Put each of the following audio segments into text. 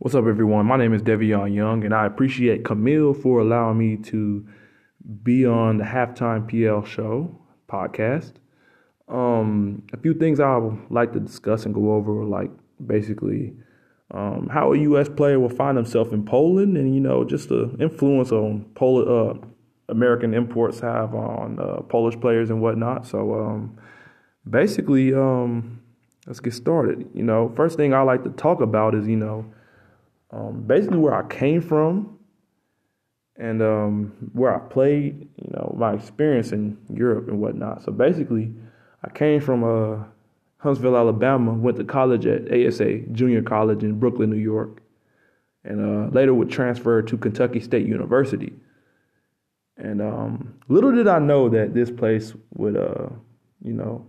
What's up, everyone? My name is Devion Young, and I appreciate Camille for allowing me to be on the Halftime PL Show podcast. Um, a few things I would like to discuss and go over, like basically um, how a U.S. player will find himself in Poland, and you know, just the influence on Pol- uh, American imports have on uh, Polish players and whatnot. So, um, basically, um, let's get started. You know, first thing I like to talk about is you know um, basically where I came from and um, where I played, you know, my experience in Europe and whatnot. So basically, I came from uh, Huntsville, Alabama, went to college at ASA Junior College in Brooklyn, New York, and uh, later would transfer to Kentucky State University. And um, little did I know that this place would, uh, you know,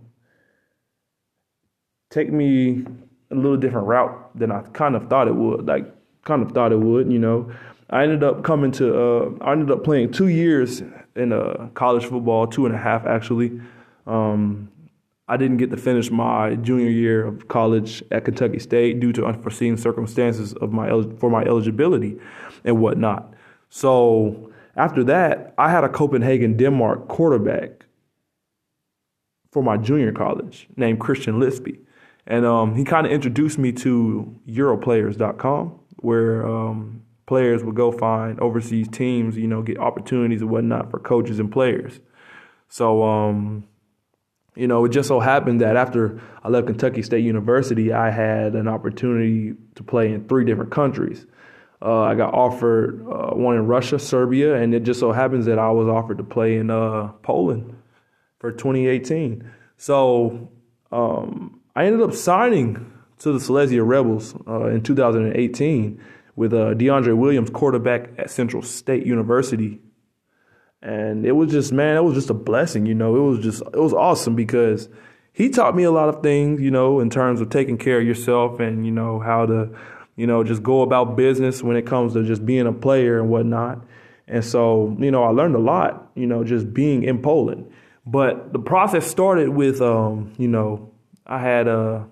take me a little different route than I kind of thought it would. Like kind of thought it would, you know. I ended up coming to, uh, I ended up playing two years in uh, college football, two and a half actually. Um, I didn't get to finish my junior year of college at Kentucky State due to unforeseen circumstances of my for my eligibility and whatnot. So after that, I had a Copenhagen, Denmark quarterback for my junior college named Christian Lispy. And um, he kind of introduced me to Europlayers.com where um, players would go find overseas teams, you know, get opportunities and whatnot for coaches and players. So, um, you know, it just so happened that after I left Kentucky State University, I had an opportunity to play in three different countries. Uh, I got offered uh, one in Russia, Serbia, and it just so happens that I was offered to play in uh, Poland for 2018. So um, I ended up signing to the Silesia Rebels uh, in 2018 with uh, DeAndre Williams, quarterback at Central State University. And it was just, man, it was just a blessing, you know. It was just, it was awesome because he taught me a lot of things, you know, in terms of taking care of yourself and, you know, how to, you know, just go about business when it comes to just being a player and whatnot. And so, you know, I learned a lot, you know, just being in Poland. But the process started with, um, you know, I had a, uh,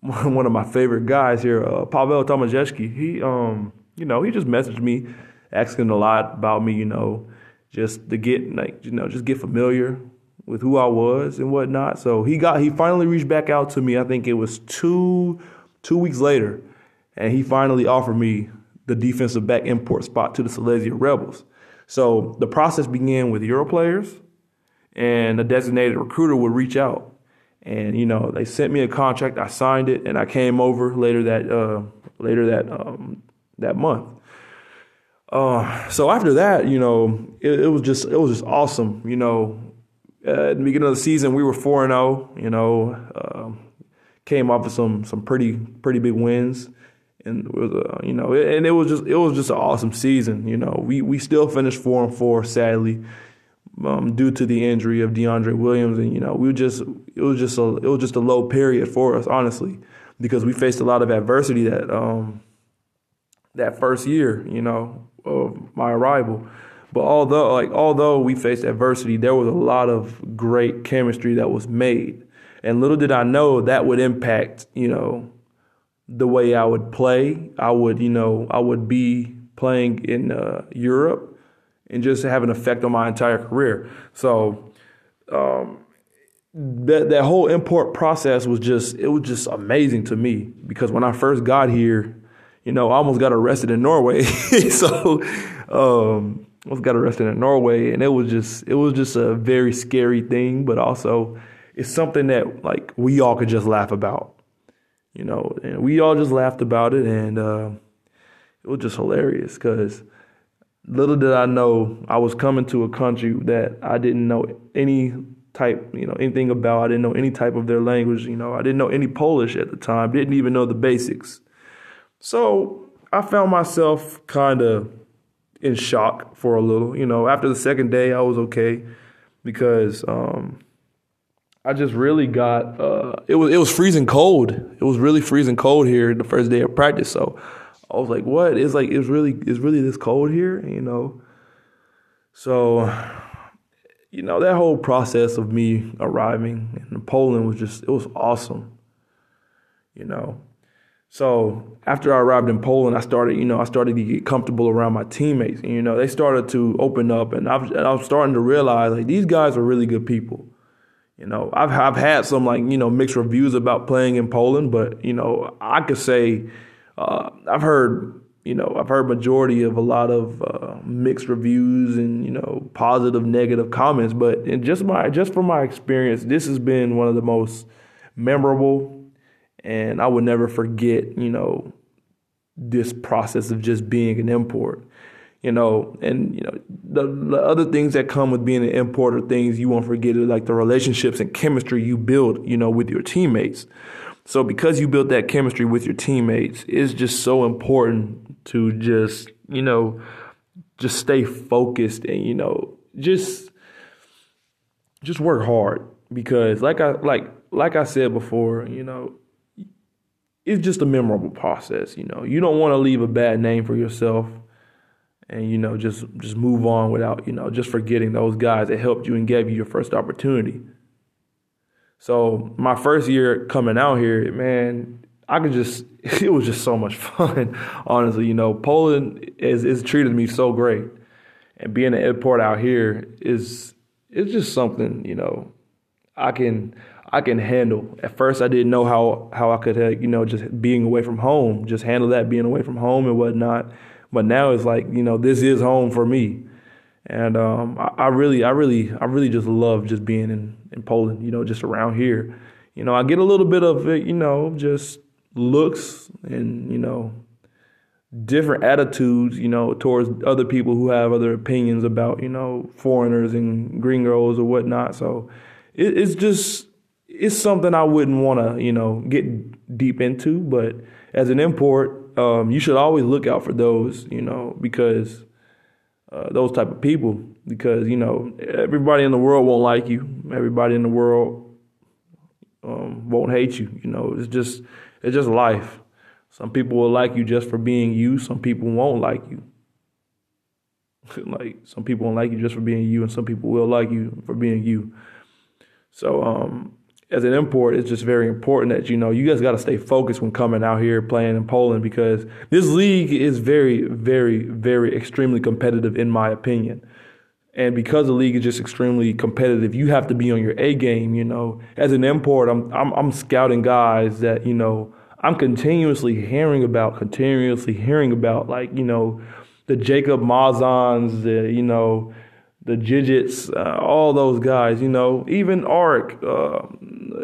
one of my favorite guys here, uh, Pavel Tomaszewski. He, um, you know, he just messaged me, asking a lot about me. You know, just to get like, you know, just get familiar with who I was and whatnot. So he got, he finally reached back out to me. I think it was two, two weeks later, and he finally offered me the defensive back import spot to the Silesia Rebels. So the process began with Euro players, and a designated recruiter would reach out and you know they sent me a contract. I signed it, and I came over later that uh, later that um, that month. Uh, so after that, you know, it, it, was just it was just awesome. You know, uh, at the beginning of the season, we were four and zero. Oh, you know, uh, came off of some some pretty pretty big wins, and it was uh, you know, and it was just it was just an awesome season. You know, we we still finished four and four, sadly um, due to the injury of DeAndre Williams, and you know we just it was just a it was just a low period for us, honestly, because we faced a lot of adversity that um, that first year, you know, of my arrival. But although like although we faced adversity, there was a lot of great chemistry that was made, and little did I know that would impact you know the way I would play. I would you know I would be playing in uh, Europe and just have an effect on my entire career. So um, that that whole import process was just it was just amazing to me because when I first got here, you know, I almost got arrested in Norway. so um, I almost got arrested in Norway, and it was just it was just a very scary thing, but also it's something that like we all could just laugh about, you know, and we all just laughed about it, and uh, it was just hilarious because little did I know I was coming to a country that I didn't know any type, you know, anything about. I didn't know any type of their language. You know, I didn't know any Polish at the time. Didn't even know the basics. So I found myself kind of in shock for a little. You know, after the second day, I was okay because um, I just really got. Uh, it was it was freezing cold. It was really freezing cold here the first day of practice. So I was like, what? It's like it's really it's really this cold here, you know. So, you know, that whole process of me arriving in Poland was just it was awesome. You know. So after I arrived in Poland, I started, you know, I started to get comfortable around my teammates. And, you know, they started to open up, and I was, I was starting to realize like these guys are really good people. You know, I've I've had some like you know mixed reviews about playing in Poland, but you know, I could say uh, I've heard you know I've heard majority of a lot of uh, mixed reviews and you know positive, negative comments. But in just my just from my experience, this has been one of the most memorable and I would never forget, you know, this process of just being an import. You know, and you know the, the other things that come with being an import are things you won't forget, like the relationships and chemistry you build, you know, with your teammates. So because you built that chemistry with your teammates, it's just so important to just, you know, just stay focused and, you know, just just work hard because like I like like I said before, you know, it's just a memorable process. You know, you don't want to leave a bad name for yourself, and you know, just just move on without you know just forgetting those guys that helped you and gave you your first opportunity. So my first year coming out here, man, I could just it was just so much fun. Honestly, you know, Poland is is treated me so great, and being an airport out here is it's just something you know I can I can handle. At first, I didn't know how how I could, you know, just being away from home, just handle that being away from home and whatnot. But now it's like, you know, this is home for me, and um, I, I, really, I really, I really just love just being in in Poland. You know, just around here. You know, I get a little bit of it, you know, just looks and you know different attitudes, you know, towards other people who have other opinions about, you know, foreigners and green girls or whatnot. So it, it's just it's something I wouldn't want to, you know, get deep into. But as an import, um, you should always look out for those, you know, because uh, those type of people. Because you know, everybody in the world won't like you. Everybody in the world um, won't hate you. You know, it's just it's just life. Some people will like you just for being you. Some people won't like you. like some people won't like you just for being you, and some people will like you for being you. So um, as an import, it's just very important that you know you guys got to stay focused when coming out here playing in Poland because this league is very, very, very extremely competitive in my opinion. And because the league is just extremely competitive, you have to be on your A game. You know, as an import, I'm I'm, I'm scouting guys that you know I'm continuously hearing about, continuously hearing about, like you know, the Jacob Mazans, the you know the Jijits, uh, all those guys, you know, even Arik, uh,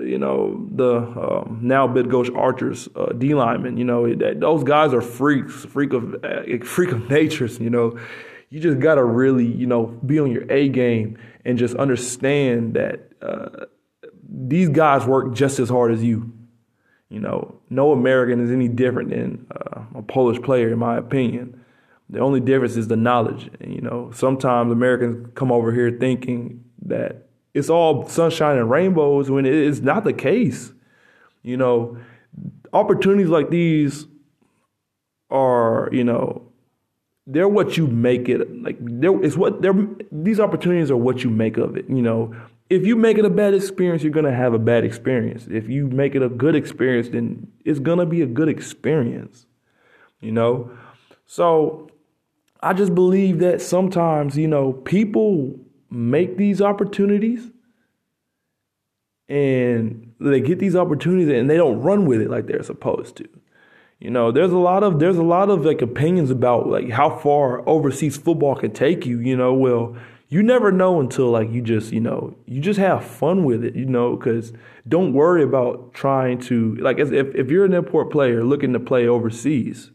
you know, the um, now Bydgoszcz Archers, uh, D lineman, you know, that, those guys are freaks, freak of uh, freak of natures, you know. You just gotta really, you know, be on your A game and just understand that uh, these guys work just as hard as you. You know, no American is any different than uh, a Polish player, in my opinion. The only difference is the knowledge. And, you know, sometimes Americans come over here thinking that it's all sunshine and rainbows when it is not the case. You know, opportunities like these are, you know, they're what you make it like it's what they're these opportunities are what you make of it you know if you make it a bad experience you're going to have a bad experience if you make it a good experience then it's going to be a good experience you know so I just believe that sometimes, you know, people make these opportunities and they get these opportunities and they don't run with it like they're supposed to. You know, there's a lot of there's a lot of like opinions about like how far overseas football can take you, you know, well, you never know until like you just, you know, you just have fun with it, you know, cuz don't worry about trying to like if if you're an import player looking to play overseas,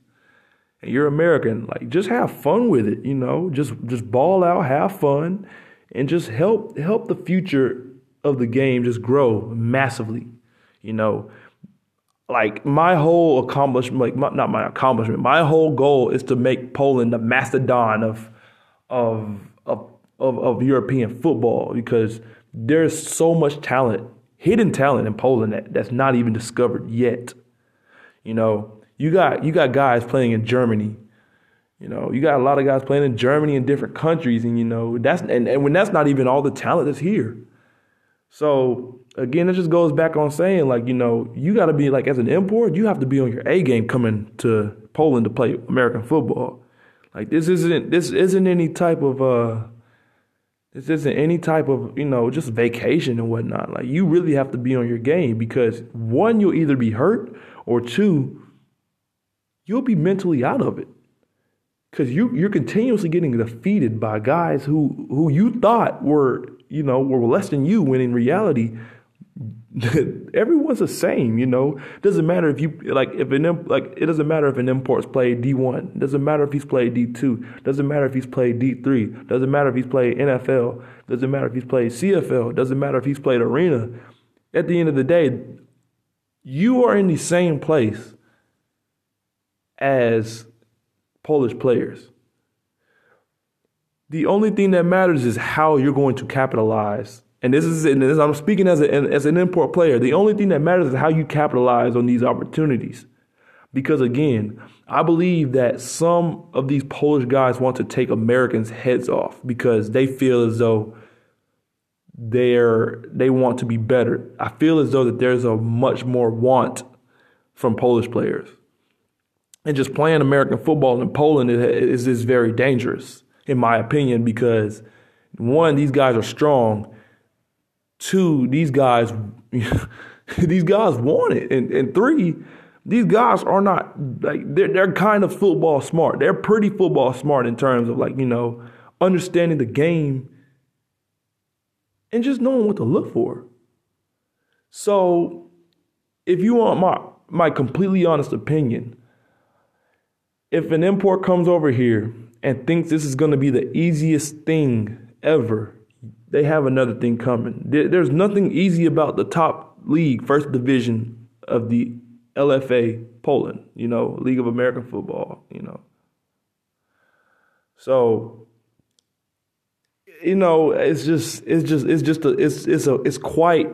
and you're American, like just have fun with it, you know, just just ball out, have fun, and just help help the future of the game just grow massively, you know. Like my whole accomplishment, like my, not my accomplishment, my whole goal is to make Poland the mastodon of of of of, of European football because there's so much talent, hidden talent in Poland that, that's not even discovered yet. You know, you got you got guys playing in Germany. You know, you got a lot of guys playing in Germany and different countries, and you know that's and, and when that's not even all the talent that's here. So again, it just goes back on saying like you know you got to be like as an import, you have to be on your A game coming to Poland to play American football. Like this isn't this isn't any type of uh this isn't any type of you know just vacation and whatnot. Like you really have to be on your game because one, you'll either be hurt or two, you'll be mentally out of it because you you're continuously getting defeated by guys who who you thought were you know were less than you when in reality everyone's the same, you know. Doesn't matter if you like if an like it doesn't matter if an import's played D one. Doesn't matter if he's played D two. Doesn't matter if he's played D three. Doesn't matter if he's played NFL. Doesn't matter if he's played CFL. Doesn't matter if he's played arena. At the end of the day, you are in the same place as Polish players. The only thing that matters is how you're going to capitalize and this is and this, I'm speaking as, a, as an import player. The only thing that matters is how you capitalize on these opportunities. Because again, I believe that some of these Polish guys want to take Americans' heads off because they feel as though they're they want to be better. I feel as though that there's a much more want from Polish players. And just playing American football in Poland is, is, very dangerous, in my opinion, because one, these guys are strong Two, these guys, these guys want it, and and three, these guys are not like they're they're kind of football smart. They're pretty football smart in terms of like you know understanding the game and just knowing what to look for. So, if you want my my completely honest opinion, if an import comes over here and thinks this is going to be the easiest thing ever they have another thing coming. There's nothing easy about the top league, first division of the LFA Poland, you know, League of American Football, you know. So, you know, it's just, it's just, it's just, a, it's, it's a, it's quite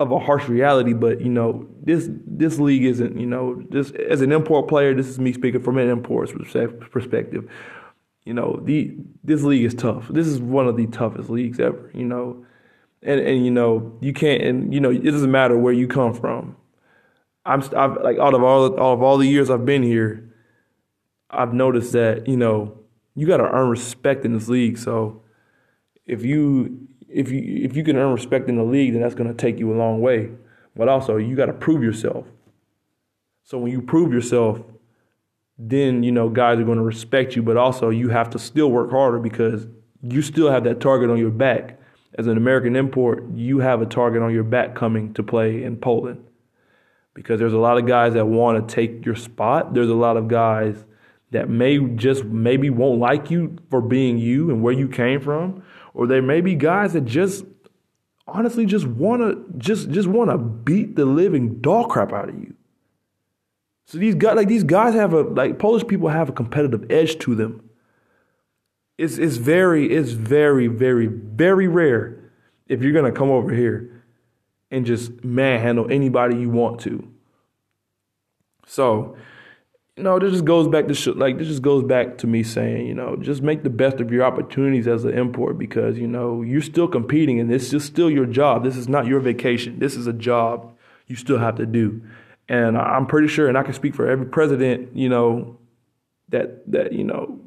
of a harsh reality. But you know, this, this league isn't, you know, just as an import player, this is me speaking from an import's perspective you know, the this league is tough. This is one of the toughest leagues ever, you know. And and you know, you can't and you know, it doesn't matter where you come from. I'm I've, like out of all out of all the years I've been here, I've noticed that, you know, you got to earn respect in this league. So if you if you if you can earn respect in the league, then that's going to take you a long way. But also, you got to prove yourself. So when you prove yourself, then you know guys are going to respect you but also you have to still work harder because you still have that target on your back as an American import you have a target on your back coming to play in Poland because there's a lot of guys that want to take your spot there's a lot of guys that may just maybe won't like you for being you and where you came from or there may be guys that just honestly just want to just just want to beat the living dog crap out of you so these guys, like these guys, have a like Polish people have a competitive edge to them. It's it's very it's very very very rare if you're gonna come over here and just manhandle anybody you want to. So, you know, this just goes back to sh- like this just goes back to me saying, you know, just make the best of your opportunities as an import because you know you're still competing and this is still your job. This is not your vacation. This is a job you still have to do. And I'm pretty sure, and I can speak for every president, you know, that that you know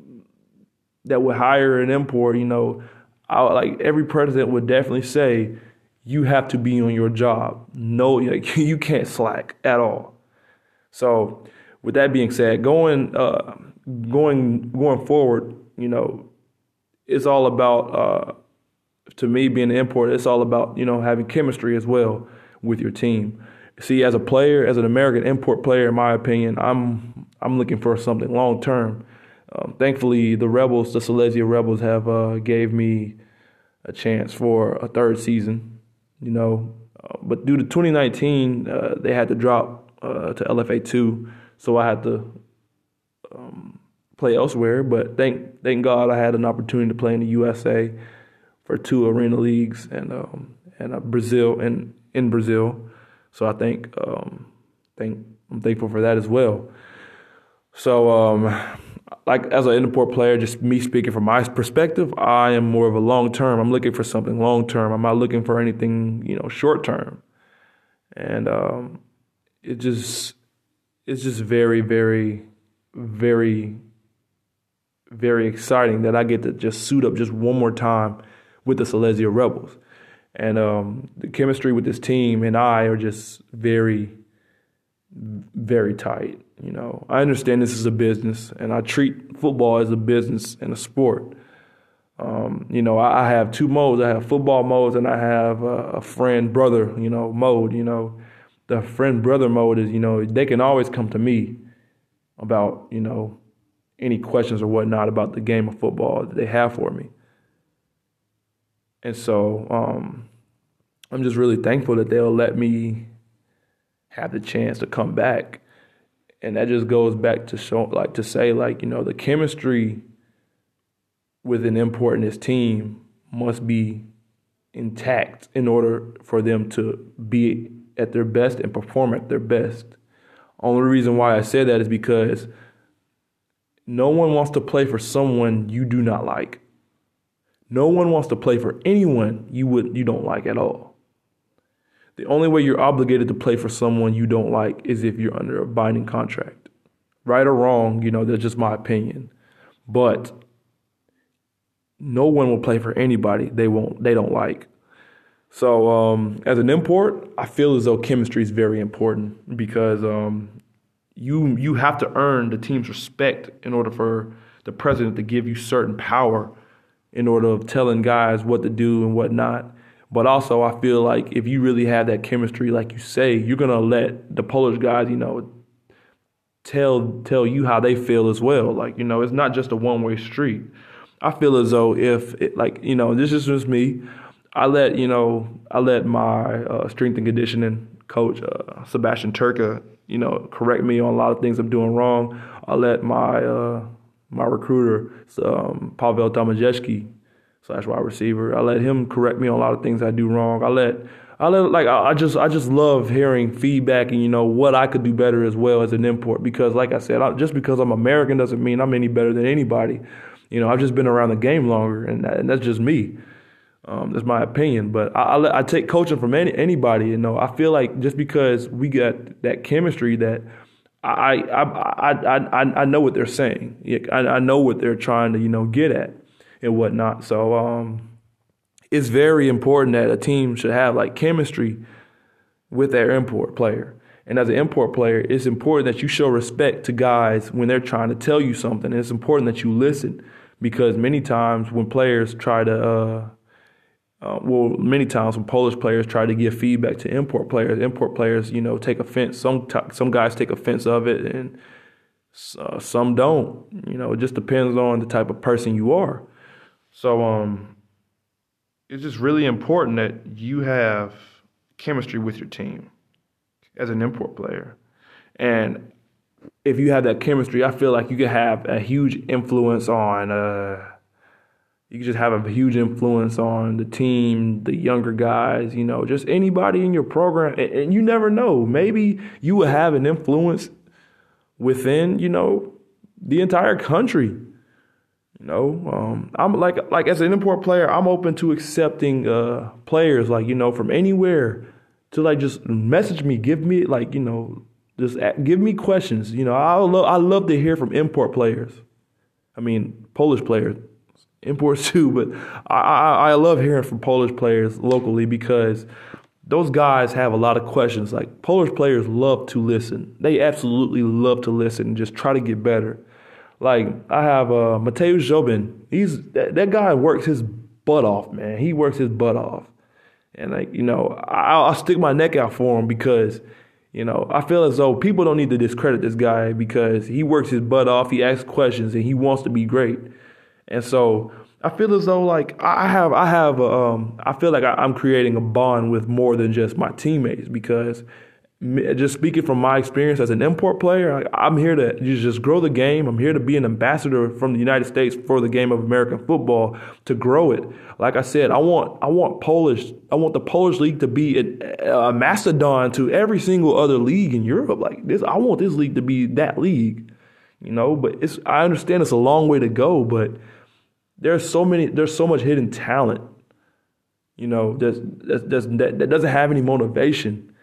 that would hire an import, you know, I, like every president would definitely say, you have to be on your job. No, like, you can't slack at all. So, with that being said, going uh, going going forward, you know, it's all about uh, to me being an import. It's all about you know having chemistry as well with your team see, as a player, as an American import player, in my opinion, I'm I'm looking for something long term. Um, thankfully, the Rebels, the Silesia Rebels, have uh, gave me a chance for a third season. You know, uh, but due to 2019, uh, they had to drop uh, to LFA two, so I had to um, play elsewhere. But thank thank God I had an opportunity to play in the USA for two arena leagues and um, and Brazil and in Brazil. So I think um, think I'm thankful for that as well. So um, like as an import player, just me speaking from my perspective, I am more of a long term. I'm looking for something long term. I'm not looking for anything, you know, short term. And um, it just it's just very, very, very, very exciting that I get to just suit up just one more time with the Silesia Rebels. And um, the chemistry with this team and I are just very, very tight. You know, I understand this is a business, and I treat football as a business and a sport. Um, you know, I, I, have two modes. I have football modes, and I have a friend brother, you know, mode. You know, the friend brother mode is, you know, they can always come to me about, you know, any questions or whatnot about the game of football that they have for me. And so um, I'm just really thankful that they'll let me have the chance to come back. And that just goes back to show, like to say, like you know, the chemistry with an import this team must be intact in order for them to be at their best and perform at their best. Only reason why I say that is because no one wants to play for someone you do not like. No one wants to play for anyone you would you don't like at all. The only way you're obligated to play for someone you don't like is if you're under a binding contract. Right or wrong, you know, that's just my opinion. But no one will play for anybody they won't they don't like. So um, as an import, I feel as though chemistry is very important because um, you you have to earn the team's respect in order for the president to give you certain power in order of telling guys what to do and what not. But also, I feel like if you really have that chemistry, like you say, you're gonna let the Polish guys, you know, tell tell you how they feel as well. Like you know, it's not just a one way street. I feel as though if it, like you know, this is just me. I let you know, I let my uh, strength and conditioning coach uh, Sebastian Turka, you know, correct me on a lot of things I'm doing wrong. I let my uh, my recruiter, um, Pavel Domajewski, slash wide receiver. I let him correct me on a lot of things I do wrong. I let I let like I just I just love hearing feedback and you know what I could do better as well as an import because like I said, I, just because I'm American doesn't mean I'm any better than anybody. You know, I've just been around the game longer, and, that, and that's just me. Um, that's my opinion, but I, I, I, take coaching from any, anybody. You know, I feel like just because we got that chemistry, that I I I I, I know what they're saying. I, I know what they're trying to you know get at and whatnot. So um, it's very important that a team should have like chemistry with their import player. And as an import player, it's important that you show respect to guys when they're trying to tell you something. And it's important that you listen because many times when players try to, uh, uh, well, many times when Polish players try to give feedback to import players, import players, you know, take offense. Some t- some guys take offense of it, and uh, some don't. You know, it just depends on the type of person you are. So um, it's just really important that you have chemistry with your team as an import player. And if you have that chemistry, I feel like you could have a huge influence on. Uh, you just have a huge influence on the team, the younger guys, you know, just anybody in your program. And, and you never know. Maybe you will have an influence within, you know, the entire country. You know, um, I'm like like as an import player, I'm open to accepting uh, players like you know from anywhere to like just message me, give me like you know just give me questions. You know, I love I love to hear from import players. I mean Polish players, imports too, but I, I I love hearing from Polish players locally because those guys have a lot of questions. Like Polish players love to listen. They absolutely love to listen and just try to get better. Like I have uh, Mateusz Jobin. He's that, that guy works his butt off, man. He works his butt off, and like you know, I'll, I'll stick my neck out for him because you know I feel as though people don't need to discredit this guy because he works his butt off. He asks questions and he wants to be great, and so I feel as though like I have I have a, um I feel like I'm creating a bond with more than just my teammates because just speaking from my experience as an import player, I'm here to just grow the game. I'm here to be an ambassador from the United States for the game of American football to grow it. Like I said, I want I want Polish I want the Polish league to be a, a mastodon to every single other league in Europe. Like this, I want this league to be that league. You know. But it's I understand it's a long way to go, but there's so many there's so much hidden talent, you know, that's, that's, that that doesn't have any motivation,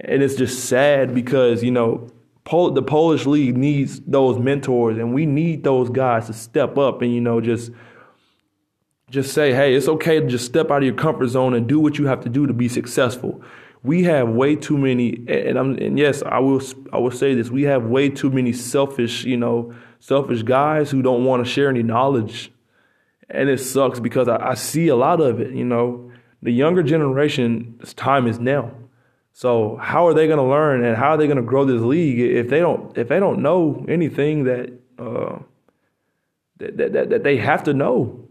and it's just sad because you know. Pol- the Polish league needs those mentors, and we need those guys to step up and you know just just say, hey, it's okay to just step out of your comfort zone and do what you have to do to be successful. We have way too many, and I'm, and yes, I will, I will say this: we have way too many selfish, you know, selfish guys who don't want to share any knowledge, and it sucks because I, I see a lot of it. You know, the younger generation's time is now. So how are they going to learn, and how are they going to grow this league if they don't, if they don't know anything that, uh, that, that, that they have to know?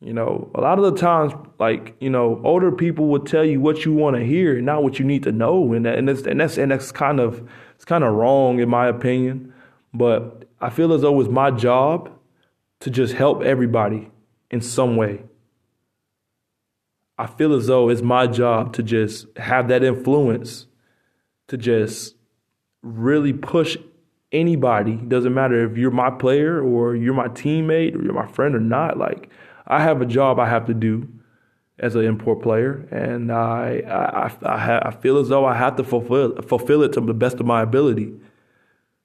You know, a lot of the times, like you know, older people would tell you what you want to hear, not what you need to know, and that, and that's and that's and that's kind of it's kind of wrong in my opinion. But I feel as though it's my job to just help everybody in some way. I feel as though it's my job to just have that influence, to just really push anybody. Doesn't matter if you're my player or you're my teammate or you're my friend or not. Like I have a job I have to do as an import player, and I I I, I feel as though I have to fulfill fulfill it to the best of my ability.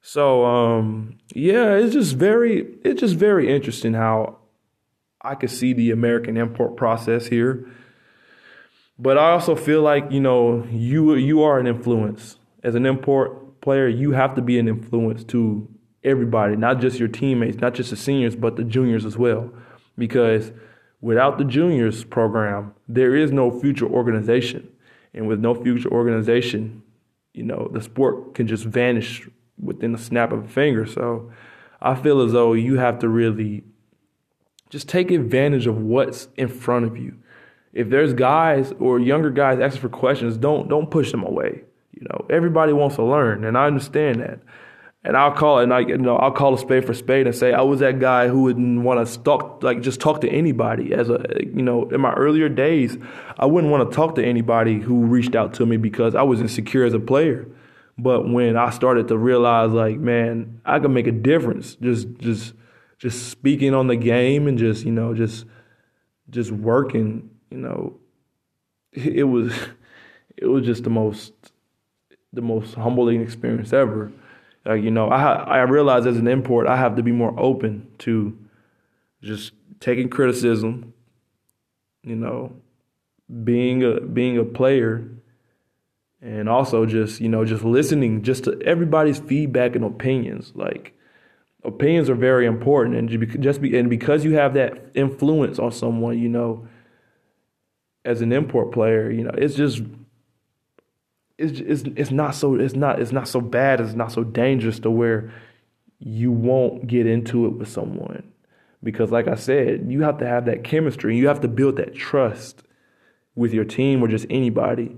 So um, yeah, it's just very it's just very interesting how I could see the American import process here. But I also feel like you know you you are an influence as an import player. You have to be an influence to everybody, not just your teammates, not just the seniors, but the juniors as well because without the juniors program, there is no future organization. And with no future organization, you know, the sport can just vanish within the snap of a finger. So I feel as though you have to really just take advantage of what's in front of you. If there's guys or younger guys asking for questions, don't don't push them away. You know, everybody wants to learn, and I understand that. And I'll call and I, you know, I'll call a spade for spade and say I was that guy who wouldn't want to talk, like just talk to anybody. As a, you know, in my earlier days, I wouldn't want to talk to anybody who reached out to me because I was insecure as a player. But when I started to realize, like, man, I can make a difference, just, just, just speaking on the game and just, you know, just, just working, you know, it was, it was just the most, the most humbling experience ever. Like you know, I I realize as an import, I have to be more open to just taking criticism. You know, being a being a player, and also just you know just listening just to everybody's feedback and opinions. Like opinions are very important, and just be and because you have that influence on someone, you know, as an import player, you know, it's just it's, it's it's not so it's not it's not so bad it's not so dangerous to where you won't get into it with someone. Because like I said you have to have that chemistry you have to build that trust with your team or just anybody.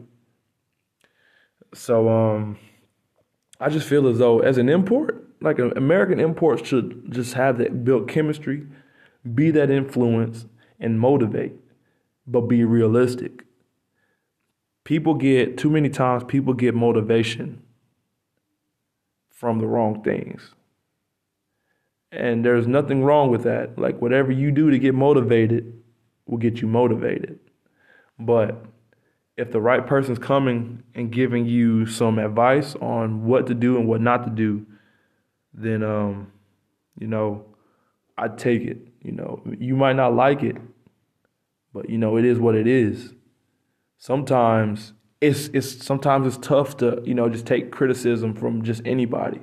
So um I just feel as though as an import like an American import should just have that built chemistry be that influence and motivate but be realistic people get too many times people get motivation from the wrong things. And there's nothing wrong with that. Like whatever you do to get motivated will get you motivated. But if the right person's coming and giving you some advice on what to do and what not to do, then um, you know, I take it. You know, you might not like it, but you know, it is what it is sometimes it's it's sometimes it's tough to you know just take criticism from just anybody.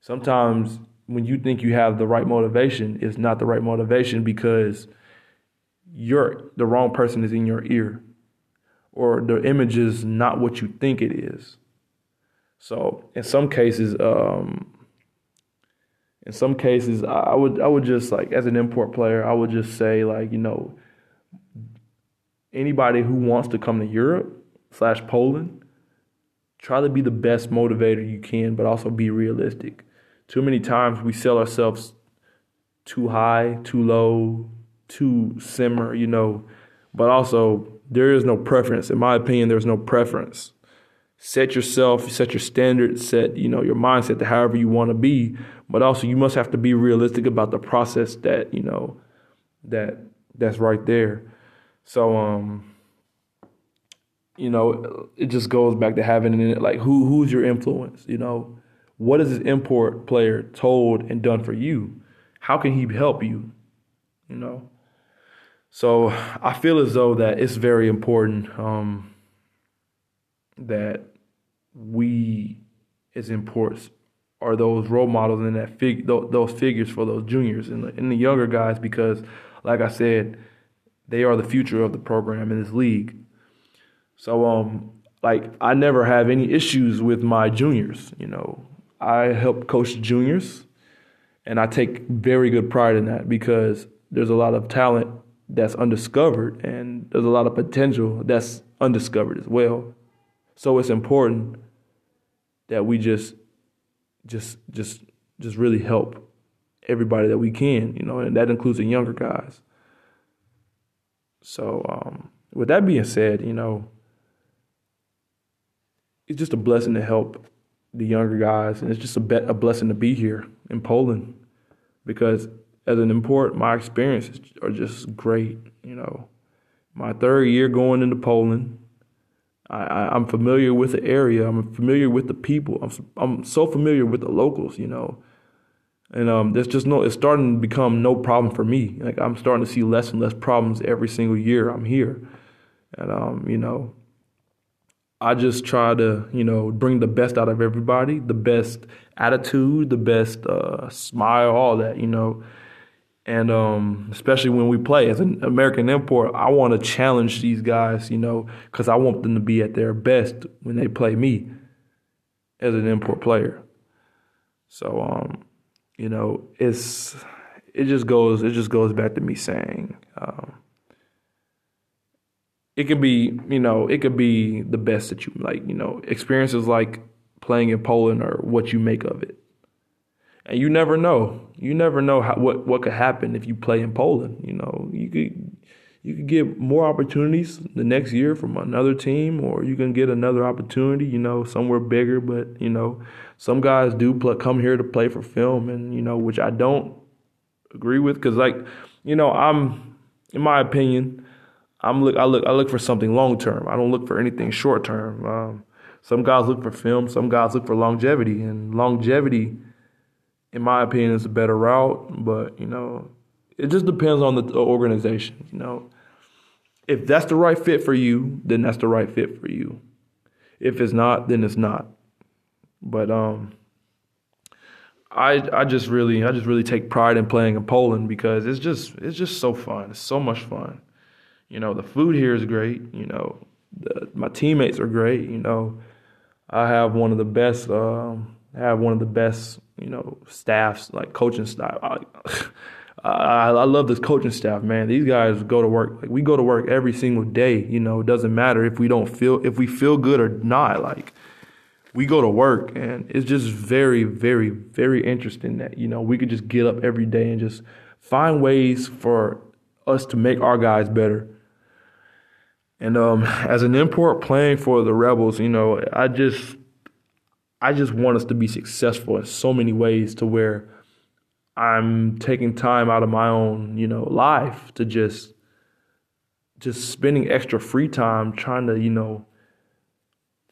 Sometimes when you think you have the right motivation, it's not the right motivation because you're the wrong person is in your ear, or the image is not what you think it is. So in some cases, um, in some cases, I would I would just like as an import player, I would just say like you know anybody who wants to come to Europe slash Poland, try to be the best motivator you can, but also be realistic. Too many times we sell ourselves too high, too low, too simmer, you know, but also there is no preference. In my opinion, there's no preference. Set yourself, set your standards, set, you know, your mindset to however you want to be, but also you must have to be realistic about the process that you know that that's right there. So um, you know, it just goes back to having it like who who's your influence, you know? What this import player told and done for you? How can he help you? You know? So I feel as though that it's very important um, that we as imports are those role models and that fig those figures for those juniors and the, and the younger guys because, like I said, they are the future of the program in this league. So um, like I never have any issues with my juniors. You know, I help coach juniors, and I take very good pride in that because there's a lot of talent that's undiscovered and there's a lot of potential that's undiscovered as well. So it's important that we just just just just really help everybody that we can, you know, and that includes the younger guys. So, um, with that being said, you know, it's just a blessing to help the younger guys, and it's just a, be- a blessing to be here in Poland because as an import, my experiences are just great. You know, my third year going into Poland, I, am familiar with the area. I'm familiar with the people. I'm I'm so familiar with the locals, you know, and um, just no. It's starting to become no problem for me. Like I'm starting to see less and less problems every single year I'm here, and um, you know, I just try to you know bring the best out of everybody, the best attitude, the best uh, smile, all that, you know. And um, especially when we play as an American import, I want to challenge these guys, you know, because I want them to be at their best when they play me as an import player. So, um, you know, it's it just goes it just goes back to me saying um, it could be you know it could be the best that you like you know experiences like playing in Poland or what you make of it and you never know. You never know how, what what could happen if you play in Poland. You know, you could you could get more opportunities the next year from another team, or you can get another opportunity. You know, somewhere bigger. But you know, some guys do play, come here to play for film, and you know, which I don't agree with, because like, you know, I'm in my opinion, I'm look I look I look for something long term. I don't look for anything short term. Um, some guys look for film, some guys look for longevity, and longevity in my opinion, is a better route. But you know, it just depends on the organization. You know, if that's the right fit for you, then that's the right fit for you. If it's not, then it's not. But um, I I just really I just really take pride in playing in Poland because it's just it's just so fun. It's so much fun. You know, the food here is great. You know, the, my teammates are great. You know, I have one of the best. Um, I have one of the best you know, staffs like coaching staff. I, I, I love this coaching staff, man. These guys go to work. Like we go to work every single day. You know, it doesn't matter if we don't feel if we feel good or not. Like we go to work, and it's just very, very, very interesting that you know we could just get up every day and just find ways for us to make our guys better. And um, as an import playing for the Rebels, you know, I just I just want us to be successful in so many ways to where I'm taking time out of my own, you know, life to just just spending extra free time trying to, you know,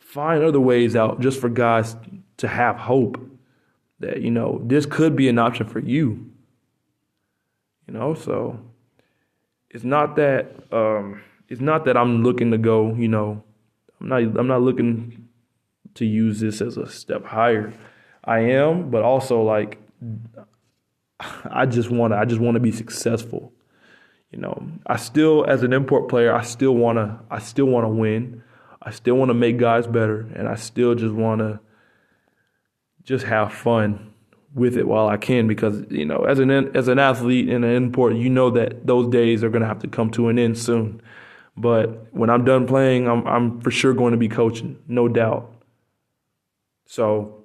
find other ways out just for guys to have hope that, you know, this could be an option for you. You know, so it's not that um it's not that I'm looking to go, you know, I'm not I'm not looking to use this as a step higher. I am, but also like I just want to I just want to be successful. You know, I still as an import player, I still want to I still want to win. I still want to make guys better and I still just want to just have fun with it while I can because you know, as an as an athlete and an import, you know that those days are going to have to come to an end soon. But when I'm done playing, I'm I'm for sure going to be coaching, no doubt. So,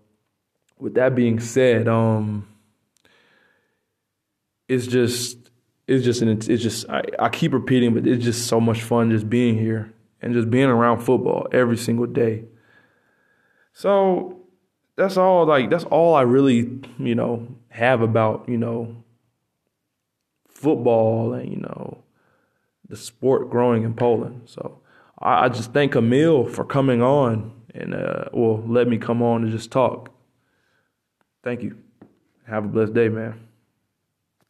with that being said, um, it's just it's just an it's just I, I keep repeating, but it's just so much fun just being here and just being around football every single day. So, that's all like that's all I really, you know, have about, you know, football and, you know, the sport growing in Poland. So I, I just thank Emil for coming on and uh well let me come on and just talk. Thank you. Have a blessed day, man.